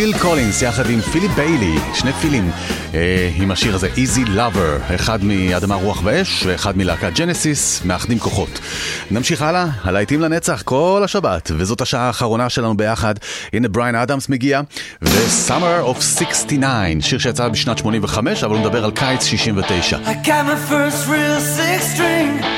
פיל קולינס יחד עם פיליפ ביילי, שני פילים, אה, עם השיר הזה Easy Lover, אחד מאדמה רוח ואש ואחד מלהקת ג'נסיס, מאחדים כוחות. נמשיך הלאה, הלהיטים לנצח כל השבת, וזאת השעה האחרונה שלנו ביחד. הנה בריין אדמס מגיע, ו-Summer of 69, שיר שיצא בשנת 85, אבל הוא מדבר על קיץ 69. I got my first real six string.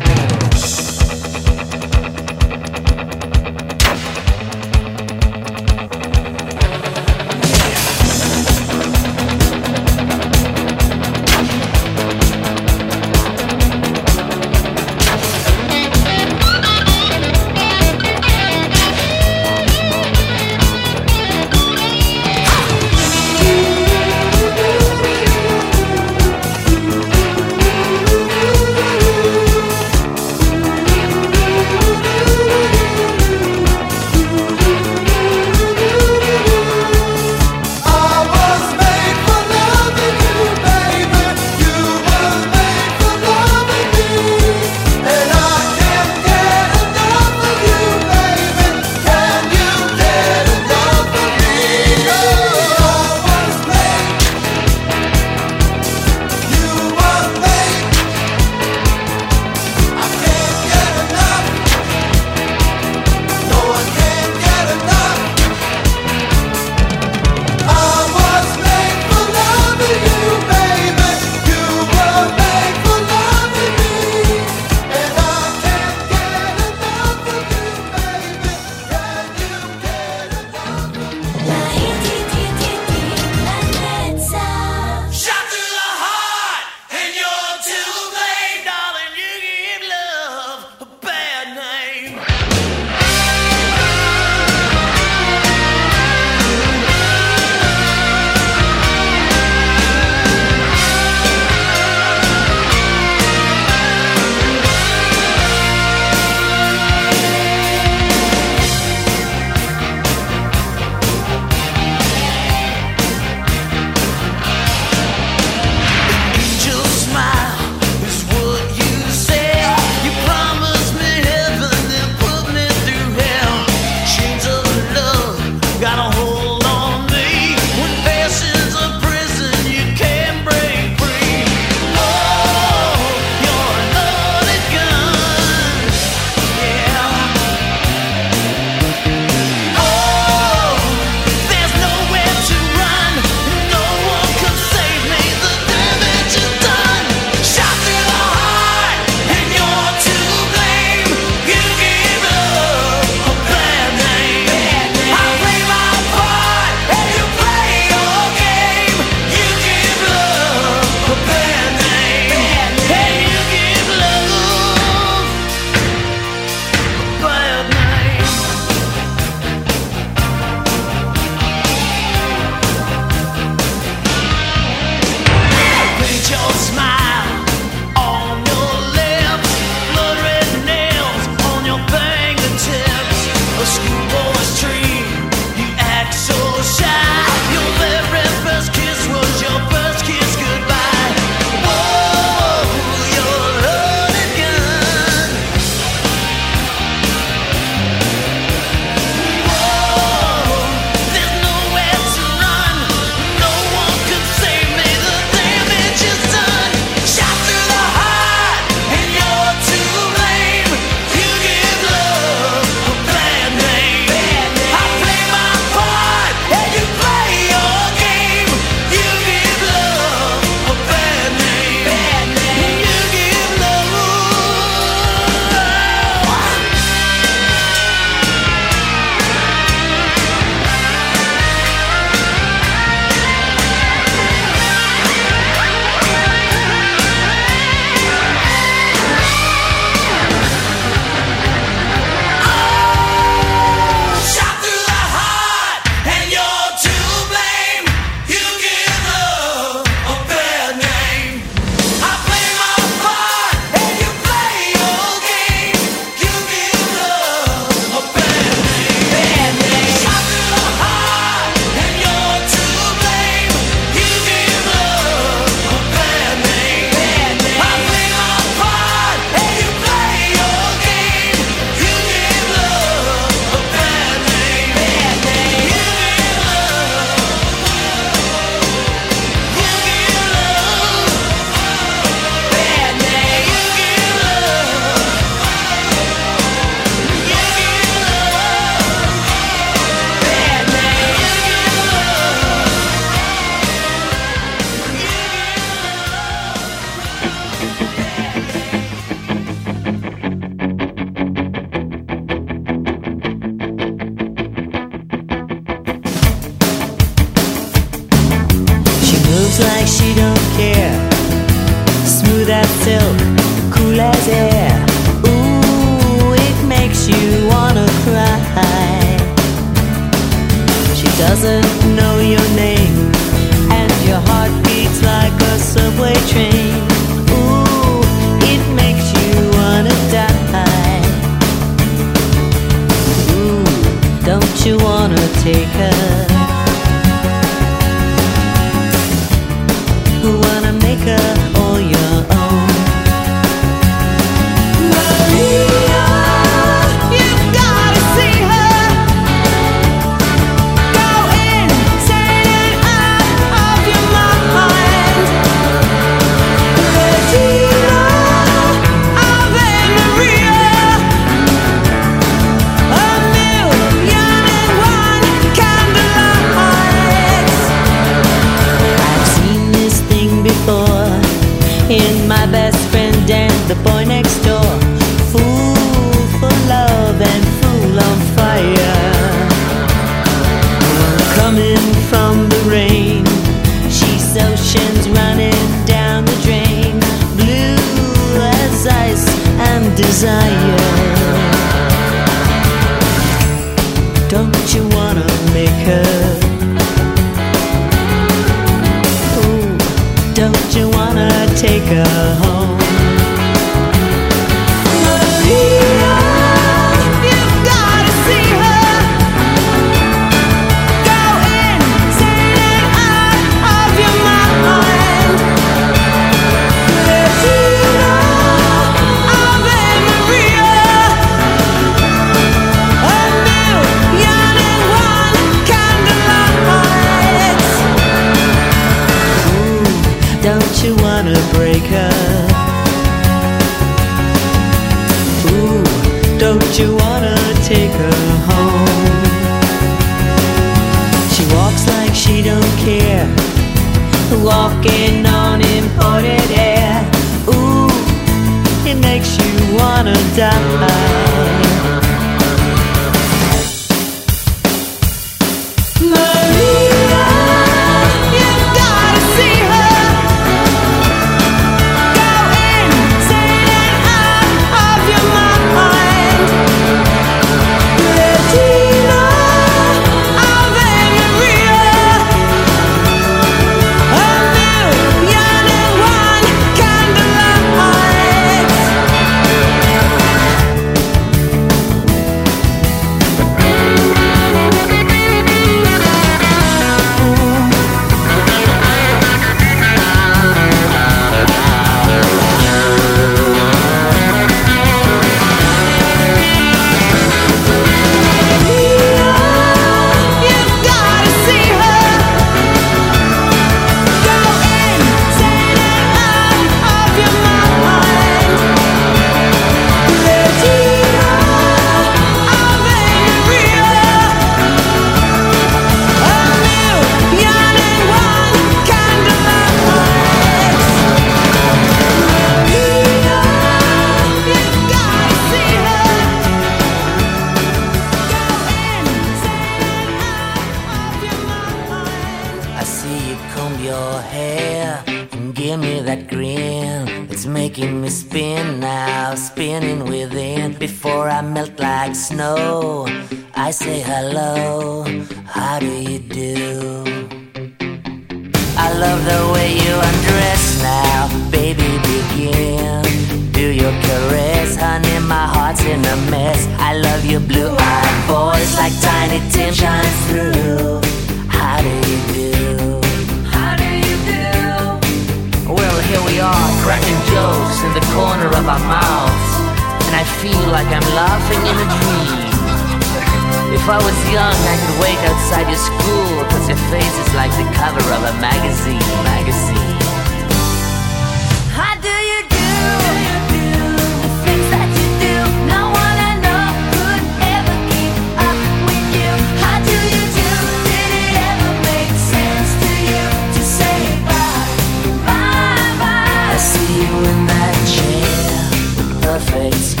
Perfect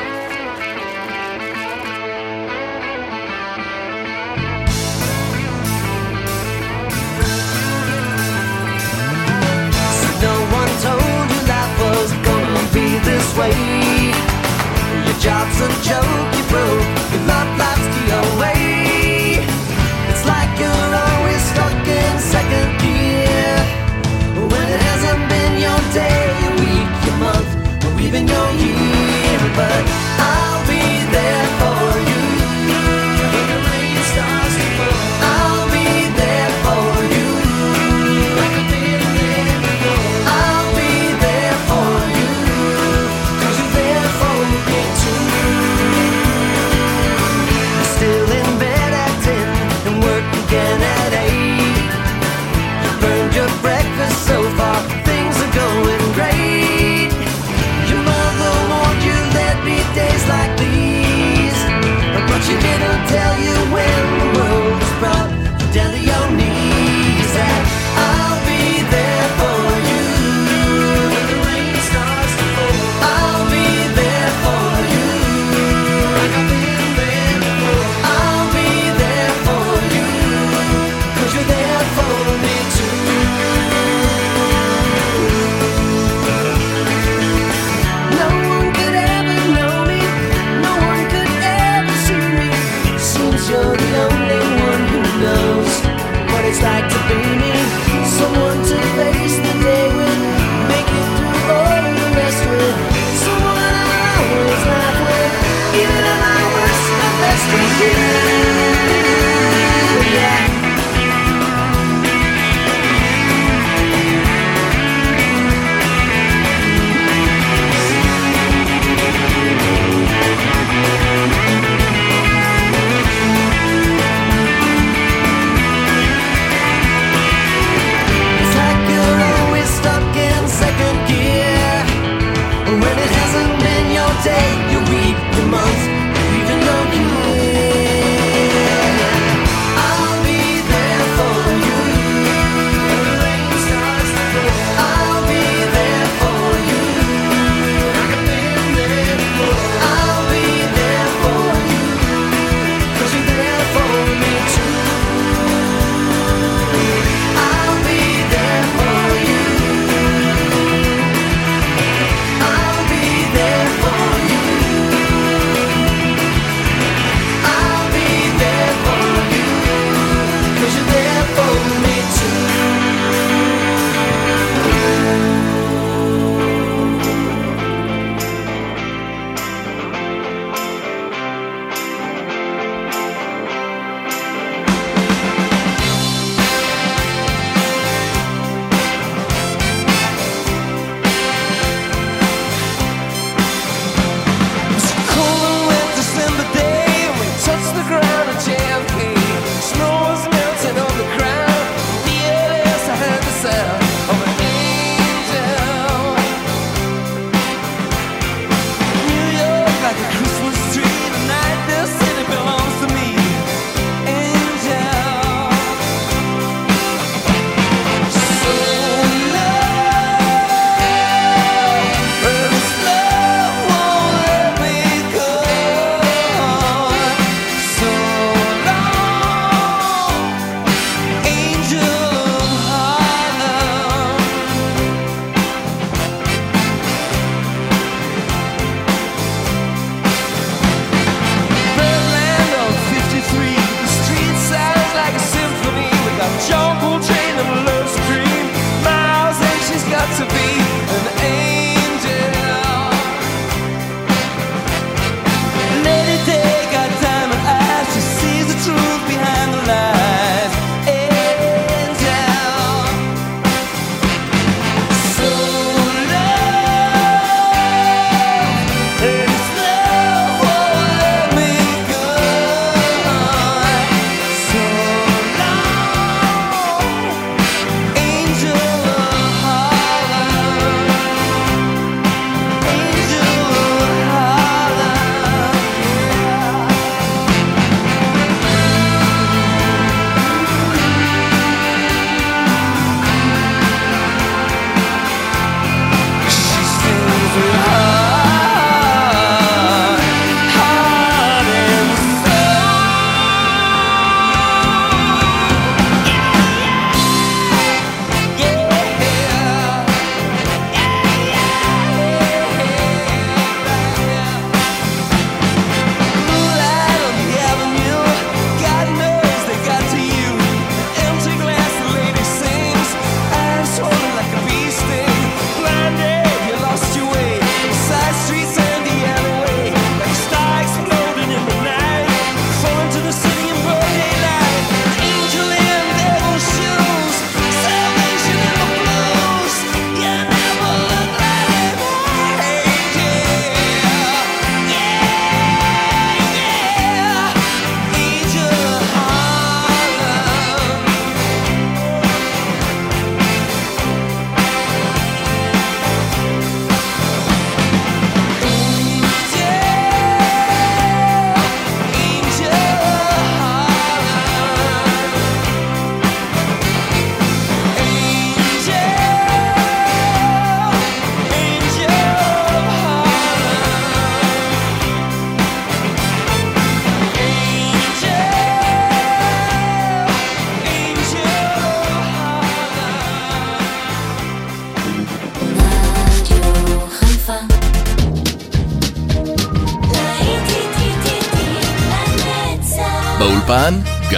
like to be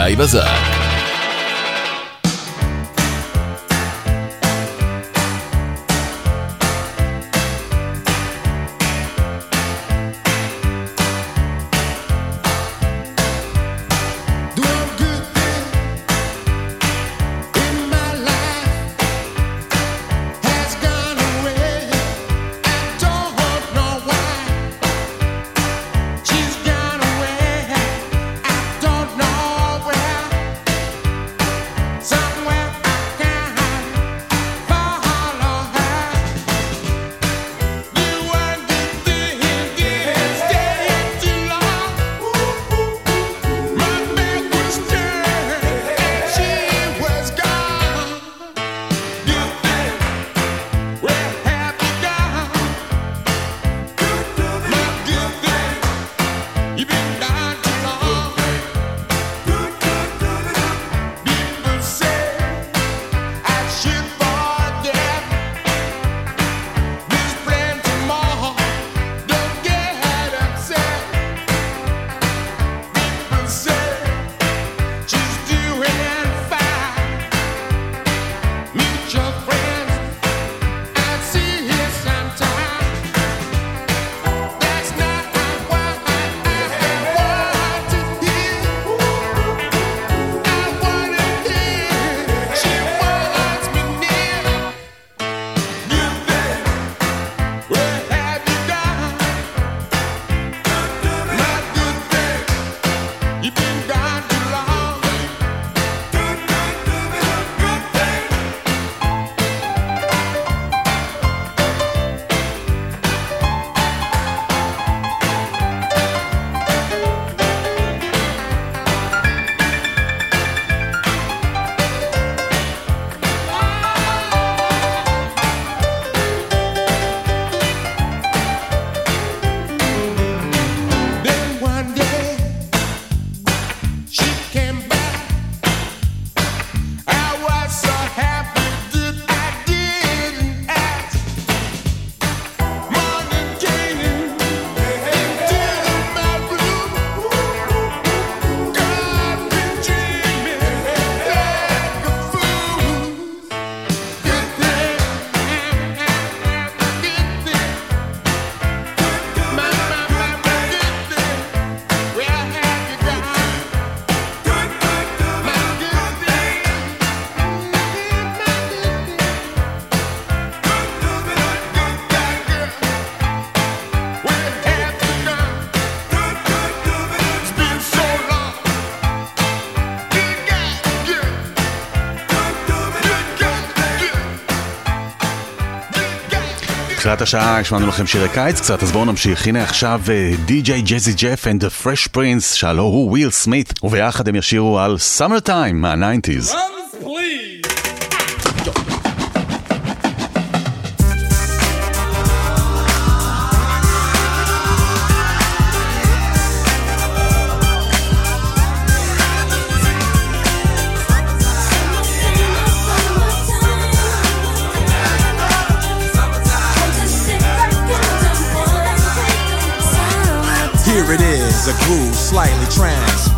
גיא בזק. תחילת השעה השמענו לכם שירי קיץ קצת, אז בואו נמשיך. הנה עכשיו די.ג'יי ג'זי ג'ף and the Fresh Prince, שהלו הוא וויל סמית, וביחד הם ישירו על Summer Time מה-90's.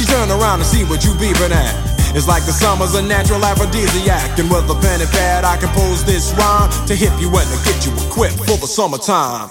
She turned around to see what you beeping at. It's like the summer's a natural aphrodisiac. And with a pen and pad, I compose this rhyme to hip you and to get you equipped for the summertime.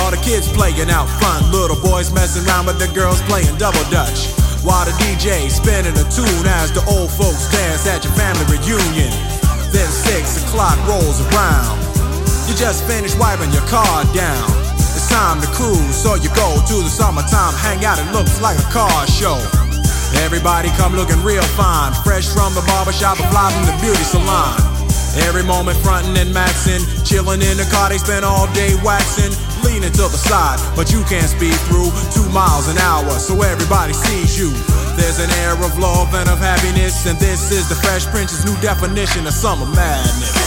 All the kids playing out front, little boys messing around with the girls playing double dutch. While the DJ spinning a tune as the old folks dance at your family reunion. Then six o'clock rolls around. You just finished wiping your car down. It's time to cruise, so you go to the summertime hangout. It looks like a car show. Everybody come looking real fine, fresh from the barbershop and fly from the beauty salon. Every moment frontin' and maxin', chillin' in the car, they spend all day waxin', leaning to the side, but you can't speed through two miles an hour, so everybody sees you. There's an air of love and of happiness, and this is the Fresh Prince's new definition of summer madness.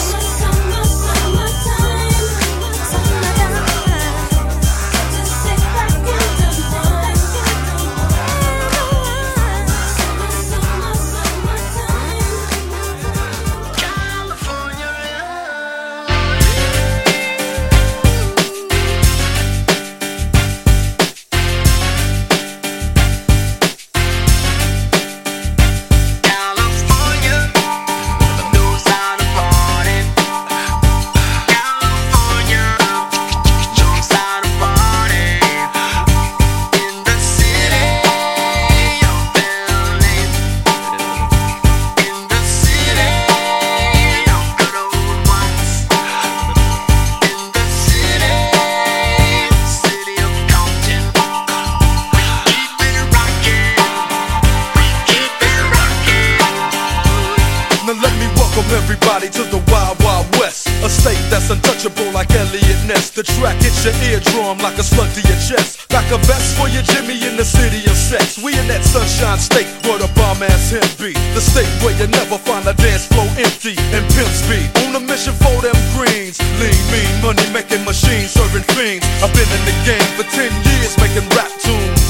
Eardrum like a slug to your chest. Like a vest for your Jimmy in the city of sex. We in that sunshine state where the bomb ass him be. The state where you never find a dance floor empty and pimp speed. On a mission for them greens. Lean, mean, money making machines serving fiends. I've been in the game for 10 years making rap tunes.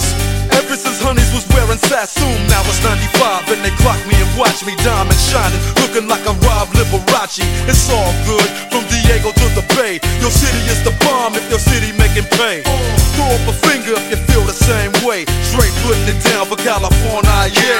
Ever since Honeys was wearing Sassoon, now it's 95 and they clock me and watch me diamond shining, looking like I'm Rob Liberace. It's all good from Diego to the Bay. Your city is the bomb city. Throw up a finger if you feel the same way. Straight putting it down for California, yeah.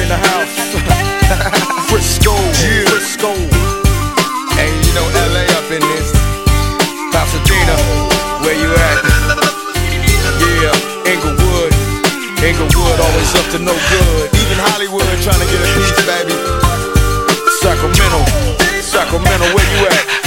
in the house. Frisco, yeah. Frisco. And you know LA up in this. Pasadena, where you at? Yeah, Inglewood. Inglewood always up to no good. Even Hollywood trying to get a piece, baby. Sacramento, Sacramento, where you at?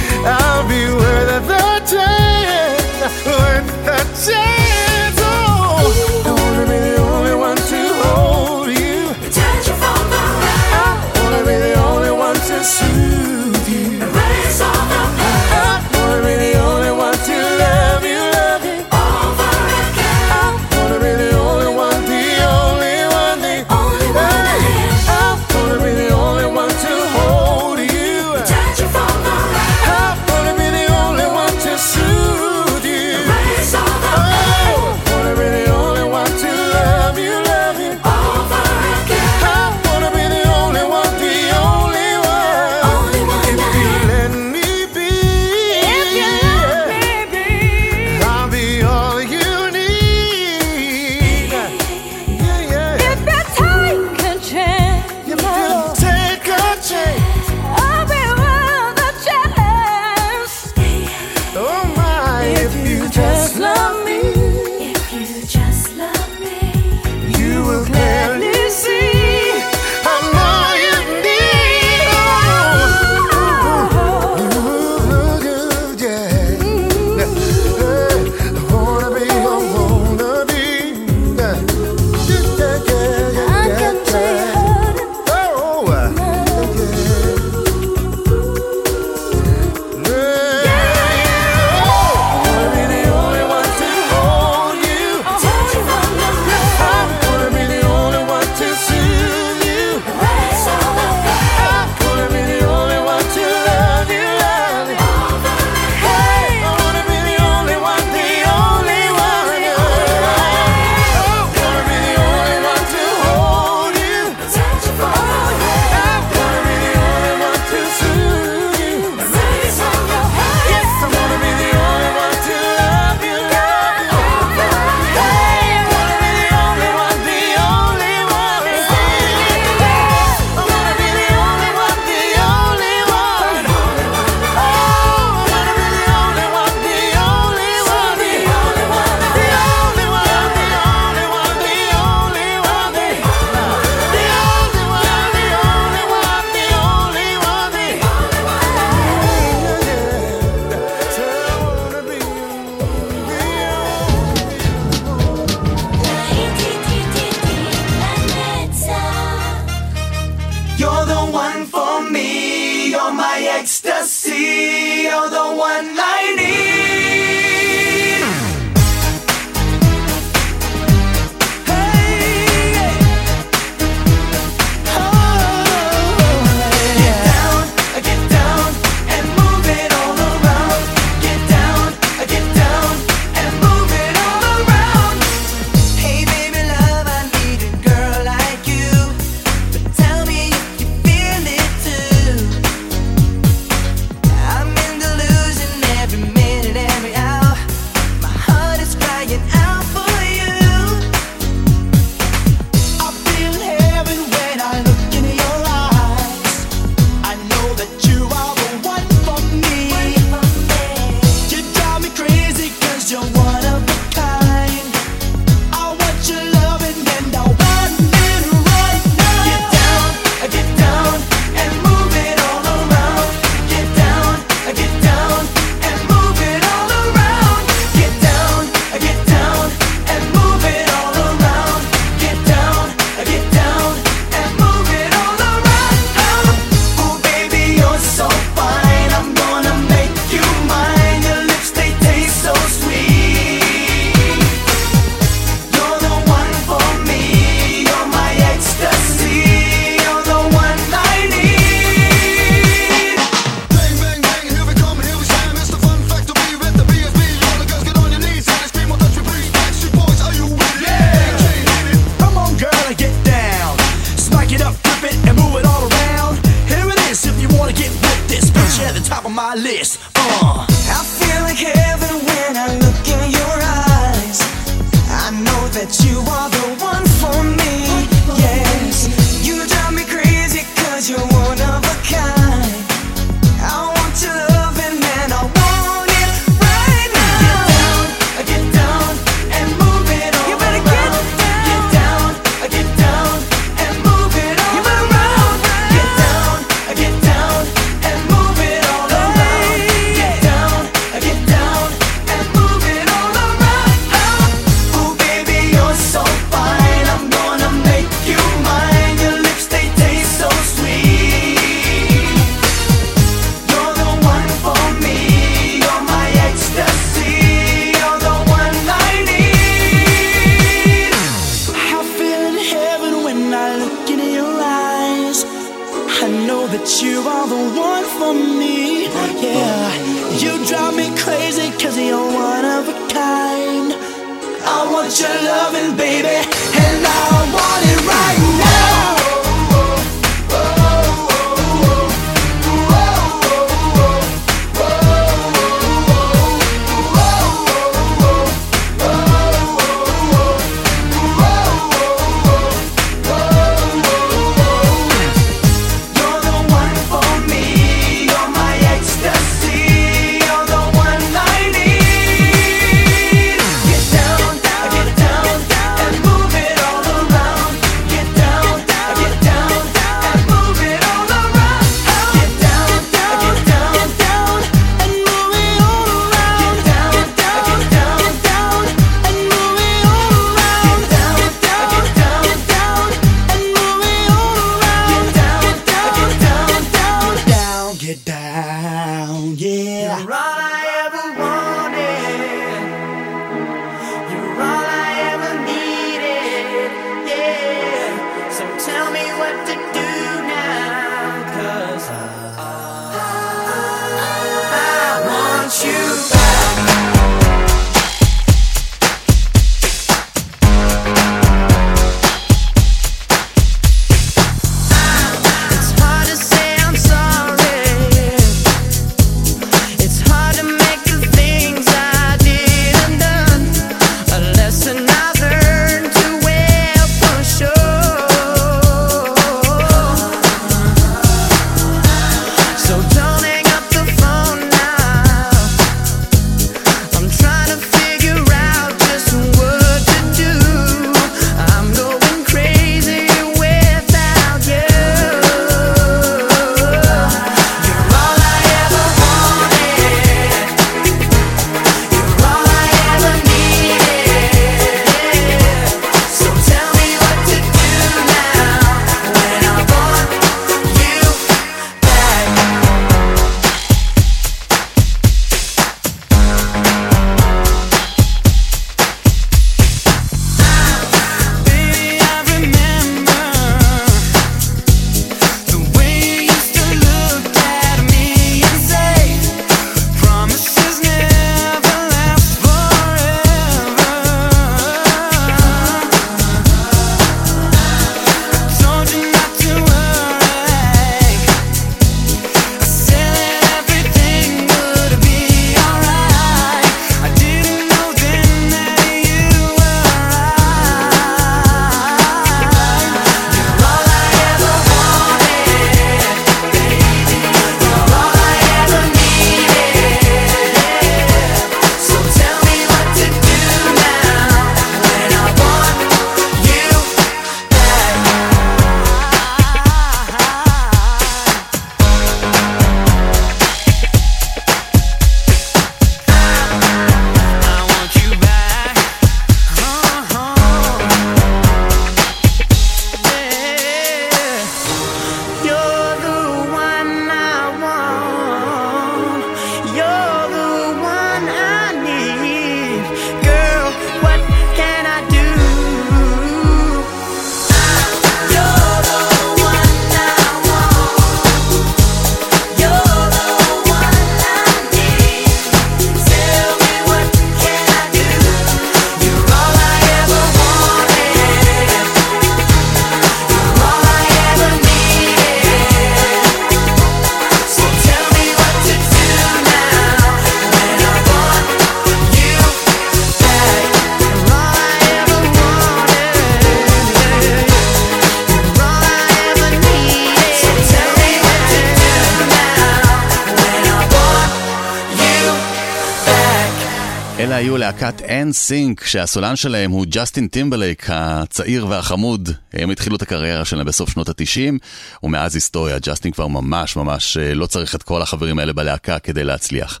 סינק, שהסולן שלהם הוא ג'סטין טימברלייק, הצעיר והחמוד. הם התחילו את הקריירה שלהם בסוף שנות ה-90, ומאז היסטוריה, ג'סטין כבר ממש ממש אה, לא צריך את כל החברים האלה בלהקה כדי להצליח.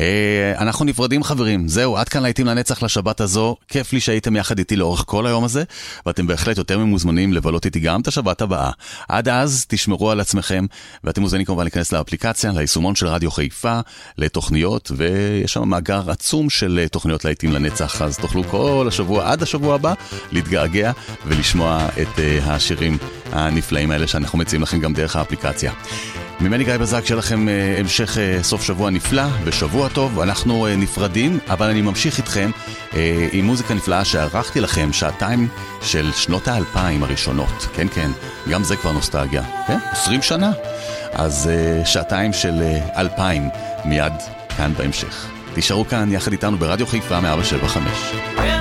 אה, אנחנו נפרדים חברים, זהו, עד כאן להיטים לנצח לשבת הזו. כיף לי שהייתם יחד איתי לאורך כל היום הזה, ואתם בהחלט יותר ממוזמנים לבלות איתי גם את השבת הבאה. עד אז, תשמרו על עצמכם, ואתם מוזמנים כמובן להיכנס לאפליקציה, ליישומון של רדיו חיפה, לתוכניות, ויש שם מאגר עצום של אה, תוכניות להיטים לנצח, אז תוכלו כל השבוע, עד השבוע הבא, להתגעגע ולשמוע את אה, השירים הנפלאים האלה שאנחנו מציעים לכם גם דרך האפליקציה. ממני גיא בזק, שיהיה לכם אה, המשך אה, סוף שבוע נפלא ושבוע טוב. אנחנו נפרדים, אבל אני ממשיך איתכם עם מוזיקה נפלאה שערכתי לכם, שעתיים של שנות האלפיים הראשונות. כן, כן, גם זה כבר נוסטלגיה. כן, 20 שנה. אז שעתיים של אלפיים מיד כאן בהמשך. תישארו כאן יחד איתנו ברדיו חיפה 175.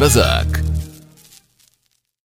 Bazar.